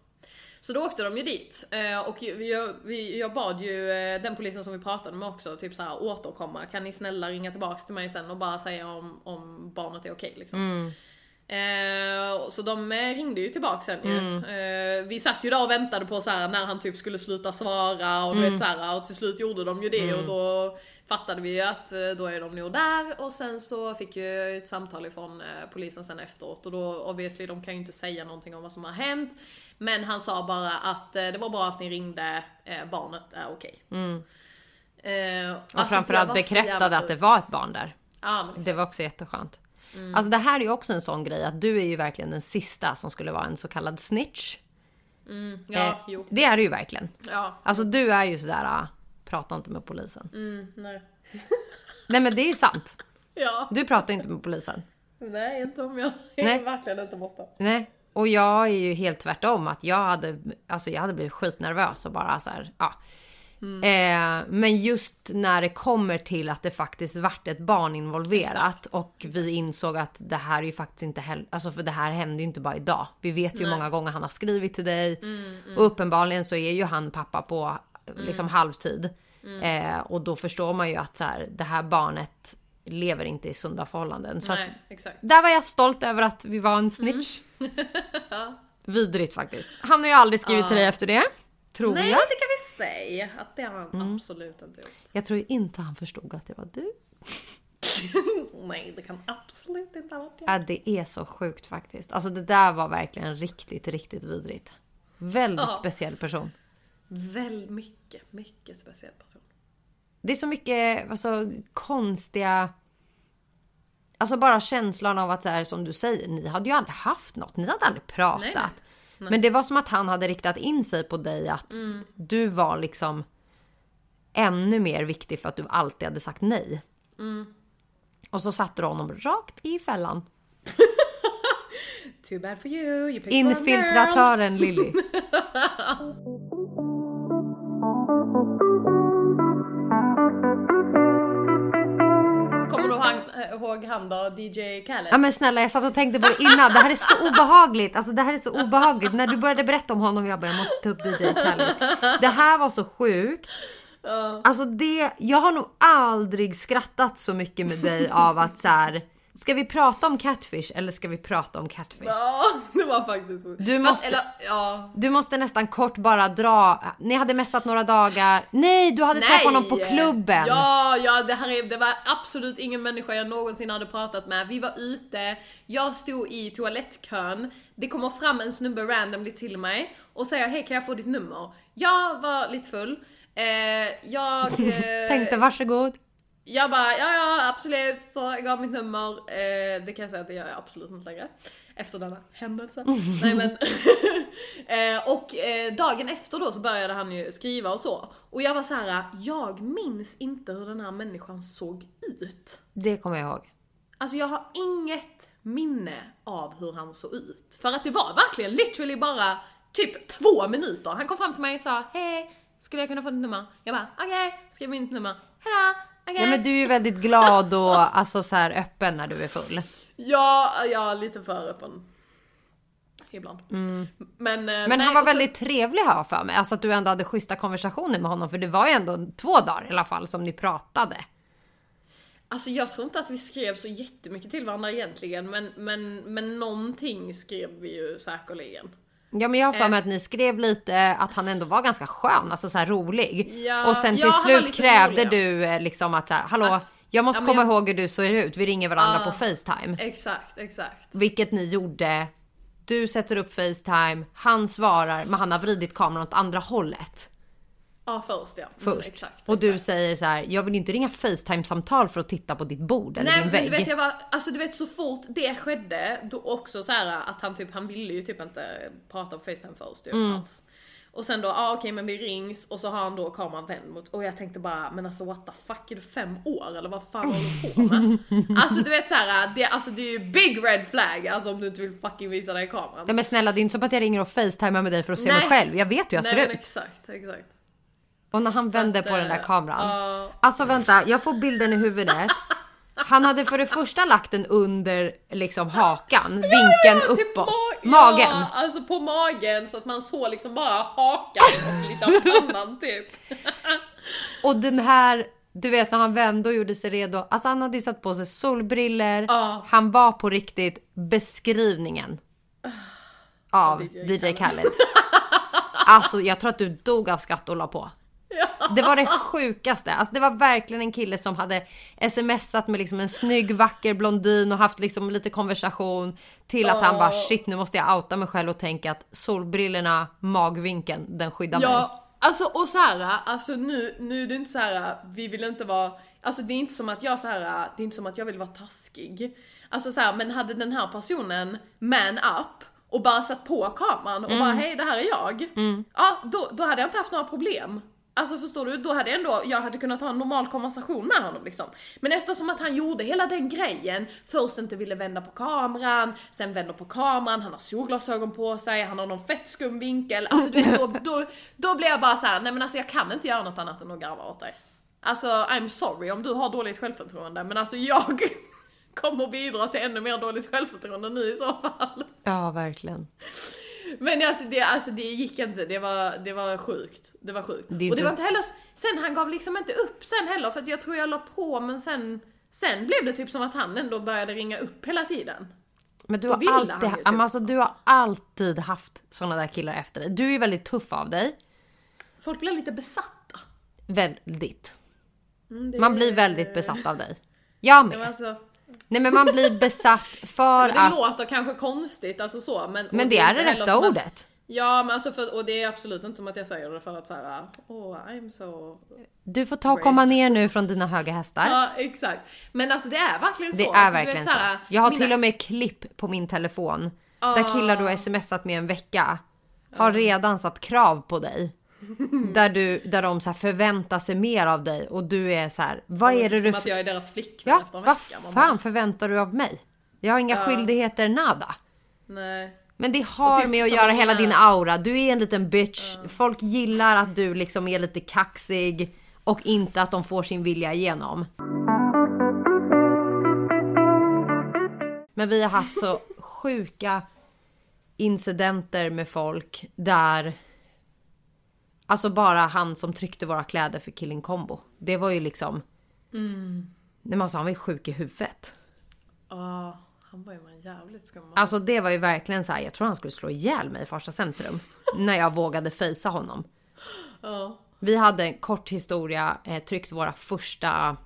Så då åkte de ju dit eh, och jag, bad ju eh, den polisen som vi pratade med också typ så här återkomma. Kan ni snälla ringa tillbaks till mig sen och bara säga om, om barnet är okej liksom. Eh, så de eh, ringde ju tillbaka sen ju. Eh, vi satt ju där och väntade på så här när han typ skulle sluta svara och du vet så här, och till slut gjorde de ju det och då fattade vi ju att eh, då är de nog där och sen så fick jag ett samtal ifrån eh, polisen sen efteråt och då obviously de kan ju inte säga någonting om vad som har hänt. Men han sa bara att det var bra att ni ringde, barnet är okej. Eh, Och alltså, framförallt bekräftade att det var ett barn där. Ja, Det var också jätteskönt. Mm. Alltså det här är ju också en sån grej att du är ju verkligen den sista som skulle vara en så kallad snitch. ja, Eh, jo. Det är du ju verkligen. Ja, Alltså du är ju sådär, ah, prata inte med polisen. mm, nej. Nej men det är ju sant. Ja, Du pratar inte med polisen. nej inte om jag Nej. verkligen inte måste. Nej. Och jag är ju helt tvärtom att jag hade, alltså jag hade blivit skitnervös och bara så här, ja. Eh, men just när det kommer till att det faktiskt vart ett barn involverat och vi insåg att det här är ju faktiskt inte heller, alltså för det här hände ju inte bara idag. Vi vet ju hur många gånger han har skrivit till dig och uppenbarligen så är ju han pappa på liksom halvtid. Eh, och då förstår man ju att så här, det här barnet lever inte i sunda förhållanden. Så att Nej, exakt. där var jag stolt över att vi var en snitch. Vidrigt faktiskt. Han har ju aldrig skrivit till dig efter det. Tror Nej, jag. det kan vi säga att det har han absolut inte gjort. Jag tror inte han förstod att det var du. Nej, det kan absolut inte ha varit jag. Ja, det är så sjukt faktiskt. Alltså det där var verkligen riktigt, riktigt vidrigt. Väldigt Ja. speciell person. Väldigt mycket, mycket speciell person. Det är så mycket alltså, konstiga... Alltså bara känslan av att så här, som du säger, ni hade ju aldrig haft något. Ni hade aldrig pratat. Nej, nej. Men det var som att han hade riktat in sig på dig att du var liksom ännu mer viktig för att du alltid hade sagt nej. Och så satte du honom rakt i fällan. Too bad for you, you. Infiltratören Lilly. ihåg, han då, DJ Khaled? Ja men snälla jag satt och tänkte på det innan. Det här är så obehagligt. Alltså det här är så obehagligt. När du började berätta om honom jag bara jag måste ta upp DJ Khaled. Det här var så sjukt. Alltså det, jag har nog aldrig skrattat så mycket med dig av att så här. Ska vi prata om catfish eller ska vi prata om catfish? Ja, det var faktiskt. Du Fast, måste- eller, ja. Du måste nästan kort bara dra. Ni hade messat några dagar. Nej, du hade träffat honom på klubben. Ja, ja det här är, det var absolut ingen människa jag någonsin hade pratat med. Vi var ute, jag stod i toalettkön, det kommer fram en snubbe randomly till mig och säger hej kan jag få ditt nummer? Jag var lite full. Eh, jag... Eh, Tänkte varsågod. Jag bara, ja ja absolut, så jag gav mitt nummer. Eh, det kan jag säga att det gör jag absolut inte längre. Efter denna händelse. Nej men. eh, och eh, dagen efter då så började han ju skriva och så. Och jag var så här, jag minns inte hur den här människan såg ut. Det kommer jag ihåg. Alltså jag har inget minne av hur han såg ut. För att det var verkligen literally bara typ två minuter. Han kom fram till mig och sa hej, skulle jag kunna få ditt nummer? Jag bara okej, skrev mitt nummer. Hejdå, okej. Ja men du är ju väldigt glad och alltså så här öppen när du är full. Ja, ja lite för öppen. Ibland. Men, eh, Men nej, han var och så- väldigt trevlig jag för mig. Alltså att du ändå hade schyssta konversationer med honom. För det var ju ändå två dagar i alla fall som ni pratade. Alltså jag tror inte att vi skrev så jättemycket till varandra egentligen, men, men, men någonting skrev vi ju säkerligen. Ja men jag har för Eh. mig att ni skrev lite att han ändå var ganska skön, alltså så rolig. Ja, och sen till ja, slut krävde rolig, du eh, liksom att här, hallå, Att- jag måste komma jag- ihåg hur du ser ut. Vi ringer varandra på Facetime. Exakt, exakt. Vilket ni gjorde. Du sätter upp Facetime, han svarar, men han har vridit kameran åt andra hållet. Ja, först ja. Mm, Först. exakt, och du säger så här, jag vill inte ringa Facetime-samtal för att titta på ditt bord eller Nej din men vägg. du vet jag var, alltså du vet så fort det skedde, då också så här att han typ, han ville ju typ inte prata på Facetime först typ Mm. alls. Och sen då, ja ah, okej men vi rings och så har han då kameran vänd mot, och jag tänkte bara men alltså what the fuck är du fem år eller vad fan håller du på med? alltså du vet så här, det, alltså, det är ju big red flag alltså om du inte vill fucking visa dig i kameran. Nej men snälla det är inte som att jag ringer och facetimar med dig för att se Nej. mig själv. Jag vet hur jag Nej ser men ut. exakt, exakt. Och när han vände på den där eh, kameran. ja. Alltså vänta, jag får bilden i huvudet. Han hade för det första lagt den under liksom hakan, vinkeln Ja, uppåt. ma- Magen. Ja, alltså på magen så att man såg liksom bara hakan och lite av pannan typ. Och den här, du vet när han vände och gjorde sig redo. Alltså han hade ju satt på sig solbriller. Ja. Han var på riktigt beskrivningen. Av DJ DJ Khaled. Alltså jag tror att du dog av skratt och la på. Det var det sjukaste. Alltså det var verkligen en kille som hade smsat med liksom en snygg vacker blondin och haft liksom lite konversation till att han bara shit nu måste jag outa mig själv och tänka att solbrillorna, magvinkeln, den skyddar mig. Ja, alltså och så här, alltså nu, nu är det inte så här, vi vill inte vara, alltså det är inte som att jag så här, det är inte som att jag vill vara taskig. Alltså så här, men hade den här personen man up och bara satt på kameran och bara hej det här är jag. Ja, då, då hade jag inte haft några problem. Alltså förstår du, då hade jag ändå, jag hade kunnat ha en normal konversation med honom liksom. Men eftersom att han gjorde hela den grejen, först inte ville vända på kameran, sen vänder på kameran, han har solglasögon på sig, han har någon fett skum vinkel. Alltså du vet, då, då, då blir jag bara så här: nej men alltså jag kan inte göra något annat än att garva åt dig. Alltså I'm sorry om du har dåligt självförtroende, men alltså jag kommer bidra till ännu mer dåligt självförtroende nu i så fall. Ja, verkligen. Men alltså det, alltså det gick inte, det var, det var sjukt. Det var sjukt. Det och det var inte heller, sen han gav liksom inte upp sen heller för att jag tror jag la på men sen, sen blev det typ som att han ändå började ringa upp hela tiden. Men du har alltid, ju typ. alltså, du har alltid haft såna där killar efter dig. Du är väldigt tuff av dig. Folk blev lite besatta. Väldigt. Mm, det- Man blir väldigt besatt av dig. Jag med. alltså, Nej men man blir besatt för det att... låter kanske konstigt, alltså så men... Men det är det rätta ordet. Ja men alltså för, och det är absolut inte som att jag säger det för att såhär, åh I'm so... Du får ta och komma ner nu från dina höga hästar. Ja exakt. Men alltså det är verkligen så. Det är alltså, verkligen vet, så. Jag har mina- till och med klipp på min telefon. Där killar du har smsat med en vecka har redan satt krav på dig. Där, du, där de så förväntar sig mer av dig och du är så här, vad är det Som du... att jag är deras flickvän Ja, efter en vad vecka. Man fan förväntar du av mig? Jag har inga skyldigheter nada. Nej. Men det har typ med att som göra hela jag- din aura. Du är en liten bitch. Folk gillar att du liksom är lite kaxig och inte att de får sin vilja igenom. Men vi har haft så sjuka incidenter med folk där Alltså bara han som tryckte våra kläder för Killing Combo. Det var ju liksom... Mm. Nej men alltså han var ju sjuk i huvudet. Ja, han var ju en jävligt skum. Alltså det var ju verkligen så här. jag tror han skulle slå ihjäl mig i första centrum. när jag vågade fejsa honom. Ja. Vi hade en kort historia, eh, tryckt våra första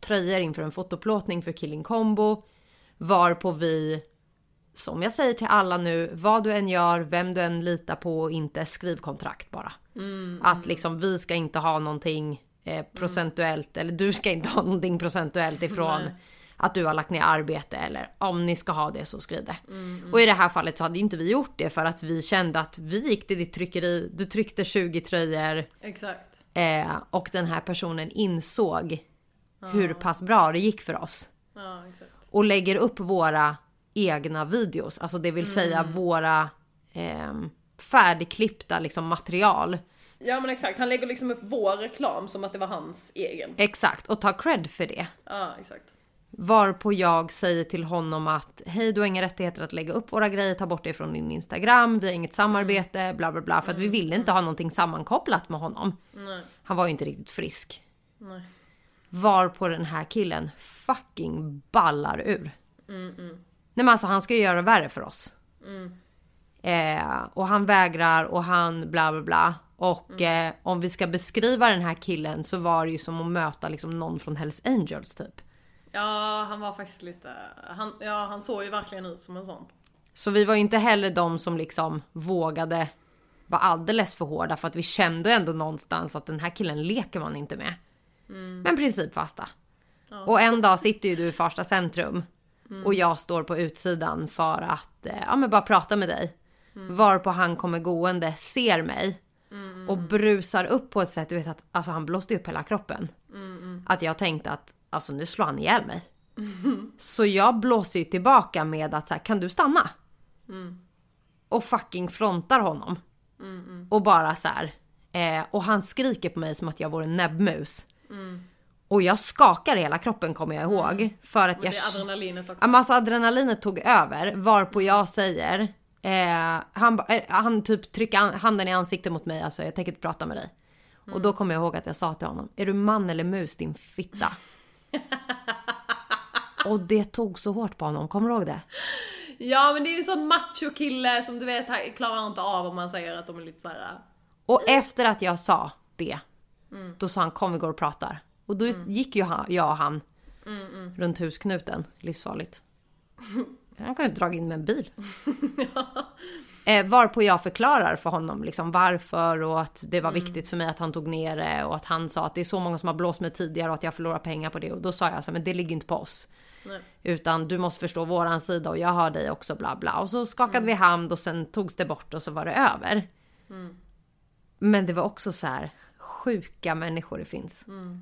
tröjor inför en fotoplåtning för Killing Combo. Varpå vi, som jag säger till alla nu, vad du än gör, vem du än litar på och inte, skriv kontrakt bara. Att liksom vi ska inte ha någonting eh, procentuellt, eller du ska inte ha någonting procentuellt ifrån Nej. att du har lagt ner arbete eller om ni ska ha det så skriv det. Och i det här fallet så hade ju inte vi gjort det för att vi kände att vi gick till ditt tryckeri, du tryckte 20 tröjor Exakt. eh, och den här personen insåg hur pass bra det gick för oss. Ja. Och lägger upp våra egna videos, alltså det vill säga våra ehm, färdigklippta liksom material. Ja men exakt, han lägger liksom upp vår reklam som att det var hans egen. Exakt, och tar cred för det. Ja, exakt. Varpå jag säger till honom att hej du har inga rättigheter att lägga upp våra grejer, ta bort det från din Instagram, vi har inget samarbete, bla bla bla. För att vi ville inte ha någonting sammankopplat med honom. Nej. Han var ju inte riktigt frisk. Nej. Varpå den här killen fucking ballar ur. Nej men alltså han ska ju göra det värre för oss. Eh, och han vägrar och han bla bla bla. Och eh, om vi ska beskriva den här killen så var det ju som att möta liksom någon från Hells Angels typ. Ja, han var faktiskt lite, han, ja han såg ju verkligen ut som en sån. Så vi var ju inte heller de som liksom vågade vara alldeles för hårda för att vi kände ändå någonstans att den här killen leker man inte med. Men principfasta. Och en dag sitter ju du i Farsta centrum och jag står på utsidan för att eh, ja, men bara prata med dig. Varpå han kommer gående, ser mig och brusar upp på ett sätt, du vet att alltså, han blåste upp hela kroppen. Att jag tänkte att alltså nu slår han ihjäl mig. Så jag blåser ju tillbaka med att så här, kan du stanna? Och fucking frontar honom. Och bara så här. Eh, och han skriker på mig som att jag vore en näbbmus. Och jag skakar i hela kroppen kommer jag ihåg. För att jag... adrenalinet också. Alltså adrenalinet tog över varpå jag säger eh, han, eh, han typ trycker an- handen i ansiktet mot mig, alltså jag tänker inte prata med dig. Och då kommer jag ihåg att jag sa till honom, är du man eller mus din fitta? och det tog så hårt på honom, kommer du ihåg det? Ja men det är ju en sån macho kille som du vet klarar inte av om man säger att de är lite såhär. Och efter att jag sa det, då sa han kom vi går och pratar. Och då gick ju han, jag och han runt husknuten, livsfarligt. Han kan ju dra in med en bil. eh, varpå jag förklarar för honom liksom varför och att det var viktigt för mig att han tog ner det och att han sa att det är så många som har blåst mig tidigare och att jag förlorar pengar på det. Och då sa jag så här, men det ligger inte på oss. Nej. Utan du måste förstå våran sida och jag hör dig också bla bla. Och så skakade vi hand och sen togs det bort och så var det över. Men det var också så här sjuka människor det finns. Ah,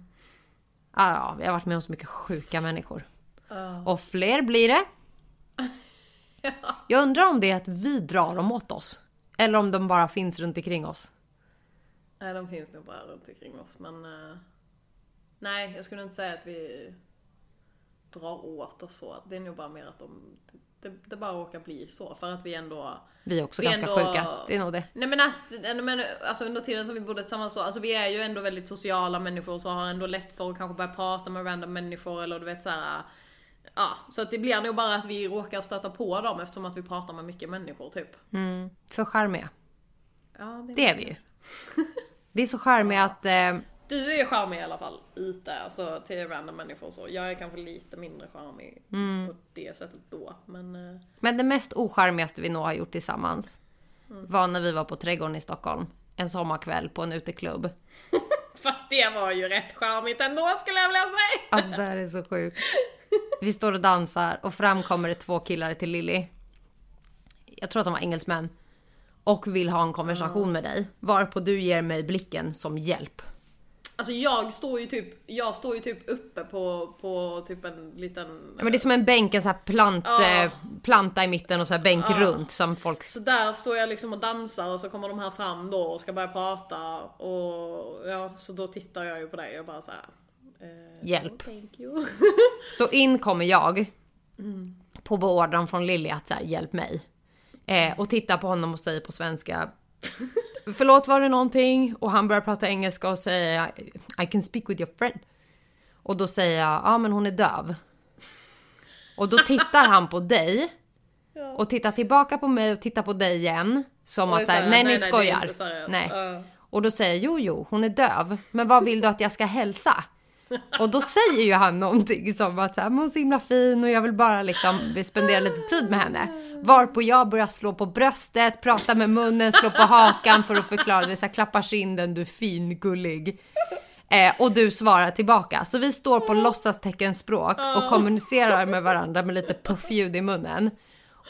ja, vi har varit med om så mycket sjuka människor. Och fler blir det. Jag undrar om det är att vi drar dem åt oss. Eller om de bara finns runt omkring oss. Nej de finns nog bara runt omkring oss men... eh, nej jag skulle inte säga att vi drar åt oss så. Det är nog bara mer att de... Det, det bara råkar bli så för att vi ändå... Vi är också Vi ganska ändå- sjuka. Det är nog det. Nej men att, men, alltså under tiden som vi bodde tillsammans så, alltså vi är ju ändå väldigt sociala människor så har ändå lätt för att kanske börja prata med random människor eller du vet såhär Ja, så att det blir nog bara att vi råkar stöta på dem eftersom att vi pratar med mycket människor typ. Mm, för charmiga. Ja, Det är vi ju. Vi är så charmiga att... Eh, Du är charmig i alla fall ute, alltså till random människor och så. Jag är kanske lite mindre charmig Mm. på det sättet då. Men eh, Men det mest ocharmigaste vi nog har gjort tillsammans var när vi var på Trädgården i Stockholm. En sommarkväll på en uteklubb. Fast det var ju rätt charmigt ändå skulle jag vilja säga. Alltså det här är så sjukt. Vi står och dansar och fram kommer det två killar till Lilly. Jag tror att de var engelsmän. Och vill ha en konversation med dig. Varpå du ger mig blicken som hjälp. Alltså jag står ju typ, jag står ju typ uppe på, på typ en liten... Ja, Men det är som en bänk, en sån här plant, Ja. eh, planta i mitten och så här bänk runt som folk... Så där står jag liksom och dansar och så kommer de här fram då och ska börja prata och ja, så då tittar jag ju på dig och bara så här. eh, Hjälp. "Oh. Så in kommer jag. På beordran från Lilly att så här, hjälp mig. Eh, och tittar på honom och säger på svenska. Förlåt var det någonting? Och han börjar prata engelska och säger I can speak with your friend. Och då säger jag, ja men hon är döv. Och då tittar han på dig. Och tittar tillbaka på mig och tittar på dig igen. Som Och att såhär, nej, ni skojar. nej. Och då säger jag, jo jo, hon är döv. Men vad vill du att jag ska hälsa? Och då säger ju han någonting som att så här, "Men hon är så himla fin och jag vill bara liksom spendera lite tid med henne. Varpå jag börjar slå på bröstet, prata med munnen, slå på hakan för att förklara, det vill säga klappa kinden, du är fin, gullig. Eh, och du svarar tillbaka. Så vi står på låtsasteckenspråk och kommunicerar med varandra med lite puffljud i munnen.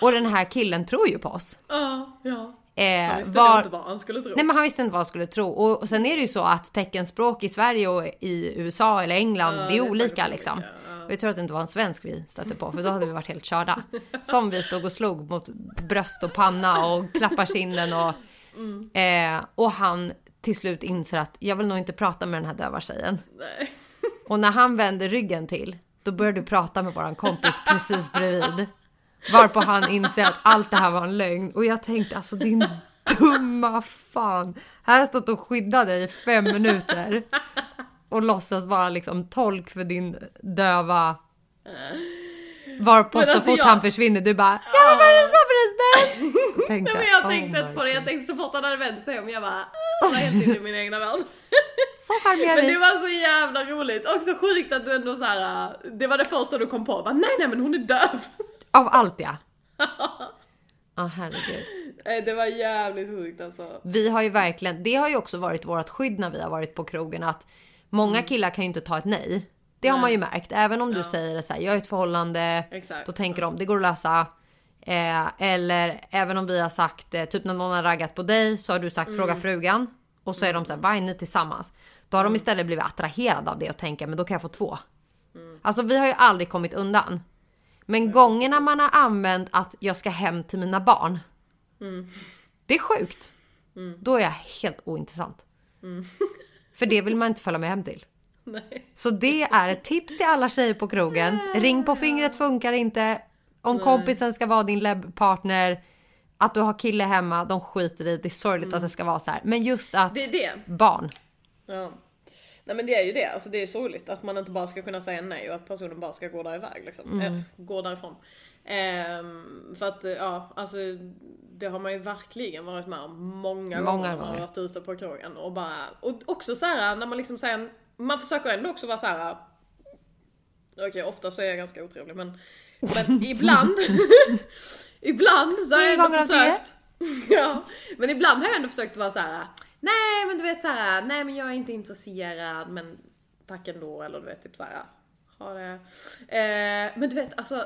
Och den här killen tror ju på oss. Ja, ja. Eh, Han visste var- inte vad han skulle tro. Nej men han visste inte vad han skulle tro. Och och sen är det ju så att teckenspråk i Sverige och i USA eller England, Ja, det är olika liksom. Och jag tror att det inte var en svensk vi stötte på för då hade vi varit helt körda. Som vi stod och slog mot bröst och panna och klappar kinden och... Mm. Eh, och han till slut inser att jag vill nog inte prata med den här döva tjejen. Nej. Och när han vänder ryggen till, då börjar du prata med våran kompis precis bredvid. Varpå han inser att allt det här var en lögn. Och jag tänkte alltså din dumma fan. Här har jag stått och skyddat dig i fem minuter. Och låtsas vara liksom tolk för din döva... Varpå Men så alltså fort jag- han försvinner du bara Ja vad är det så förresten? Tänkte, Nej, men jag oh tänkte inte på det, jag tänkte så fort han hade vänt sig om jag bara, jag var helt inne i min egna värld. Så Men det var så jävla roligt, också sjukt att du ändå så här. äh, det var det första du kom på, bara, nej nej men hon är döv. Av allt ja. Ja herregud. Nej, Det var jävligt sjukt alltså. Vi har ju verkligen, det har ju också varit vårt skydd när vi har varit på krogen att många killar kan ju inte ta ett nej. Det har man ju märkt. Även om du säger så här, jag är ett förhållande, Exakt. då tänker de det går att lösa. Eh, eller även om vi har sagt, eh, typ när någon har raggat på dig så har du sagt fråga frugan. Och så är de så här, vad är ni tillsammans? Då har de istället blivit attraherade av det och tänker, men då kan jag få två. Alltså vi har ju aldrig kommit undan. Men gångerna man har använt att jag ska hem till mina barn. Det är sjukt. Då är jag helt ointressant. För det vill man inte följa med hem till. Nej. Så det är ett tips till alla tjejer på krogen. Ring på fingret funkar inte. Om kompisen ska vara din lebbpartner. Att du har kille hemma, de skiter i det. Är sorgligt att det ska vara så här. Men just att Det är det. barn. Ja. Nej men det är ju det, alltså det är sorgligt att man inte bara ska kunna säga nej och att personen bara ska gå där iväg liksom. Eh, gå därifrån. Ehm, för att ja, alltså det har man ju verkligen varit med om många, Många gånger när man har varit ute på krogen och bara, och också så här när man liksom säger, man försöker ändå också vara så här. okej ofta så är jag ganska otrevlig men, men ibland, ibland så har jag ändå försökt, ja, men ibland har jag ändå försökt vara så här. Nej men du vet så här, nej men jag är inte intresserad men tack ändå eller du vet typ så här. Ha det. Eh, men du vet alltså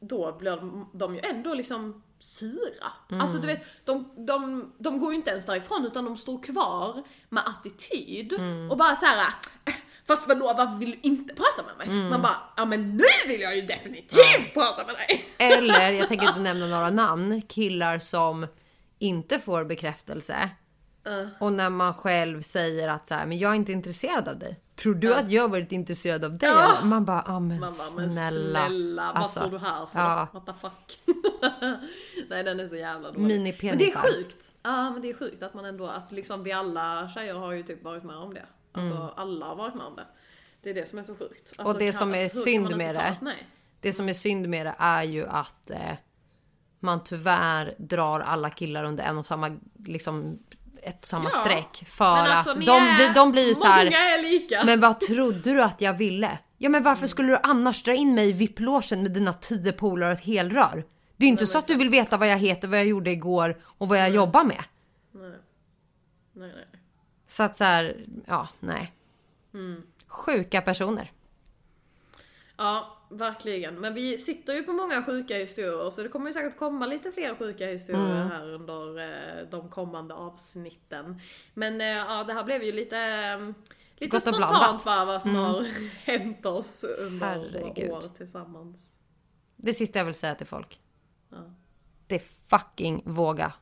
då blir de, de ju ändå liksom sura. Alltså du vet, de, de, de går ju inte ens därifrån utan de står kvar med attityd och bara så här. "Eh, Fast vadå, varför vill du inte prata med mig? Man bara, ja men nu vill jag ju definitivt prata med dig! Eller, jag tänker inte nämna några namn, killar som inte får bekräftelse. Uh. Och när man själv säger att så här, men jag är inte intresserad av dig. Tror du att jag varit intresserad av dig? Eller? Man bara, ah, men, Man bara, men snälla. snälla, vad Alltså, står du här för? ja. What the fuck? Nej den är så jävla dålig. Minipenisar. Men det är sjukt. Ja men det är sjukt att man ändå, att liksom vi alla tjejer har ju typ varit med om det. Alltså alla har varit med om det. Det är det som är så sjukt. Alltså, Mm. det kan- som är synd med det- Nej. Det som är synd med det är ju att eh, man tyvärr drar alla killar under en och samma, liksom ett och samma Ja. streck. För alltså, att de, är- de blir ju så här. Är lika. Men vad trodde du att jag ville? Ja men varför skulle du annars dra in mig i VIP-logen med dina tio polare och ett helrör? Det är ju inte så att du vill veta vad jag heter, vad jag gjorde igår och vad jag jobbar med. Nej. Nej, nej. Så att så här, ja, nej. Mm. Sjuka personer. Ja, verkligen. Men vi sitter ju på många sjuka historier så det kommer ju säkert komma lite fler sjuka historier Mm. här under eh, de kommande avsnitten. Men eh, ja, det här blev ju lite, eh, lite Gott spontant va, vad som har hänt oss under Herregud. år tillsammans. Det sista jag vill säga till folk. Ja. Det är fucking våga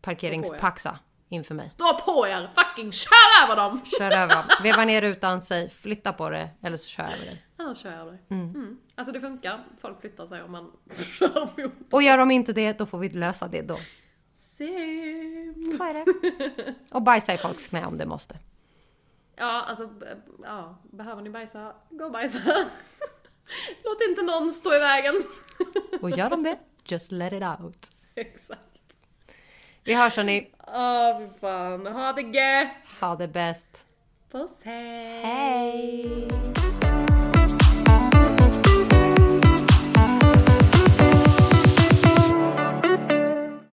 parkeringspaxa inför mig. Stå på er! Fucking kör över dem! Kör över dem. Veva ner rutan, säg flytta på det eller så kör jag över dig. Annars kör jag dig. Mm. Alltså det funkar. Folk flyttar sig om man kör mot. Och gör de inte det, då får vi lösa det då. Sim. Så är det. Och bajsa i folks knä om det måste. Ja, alltså, ja, behöver ni bajsa, gå och bajsa. Låt inte någon stå i vägen. Och gör de det, just let it out. Exakt. Vi hörs hörni. Åh, fy fan. Ha det gött! Ha det bäst. Puss, hej! Hej!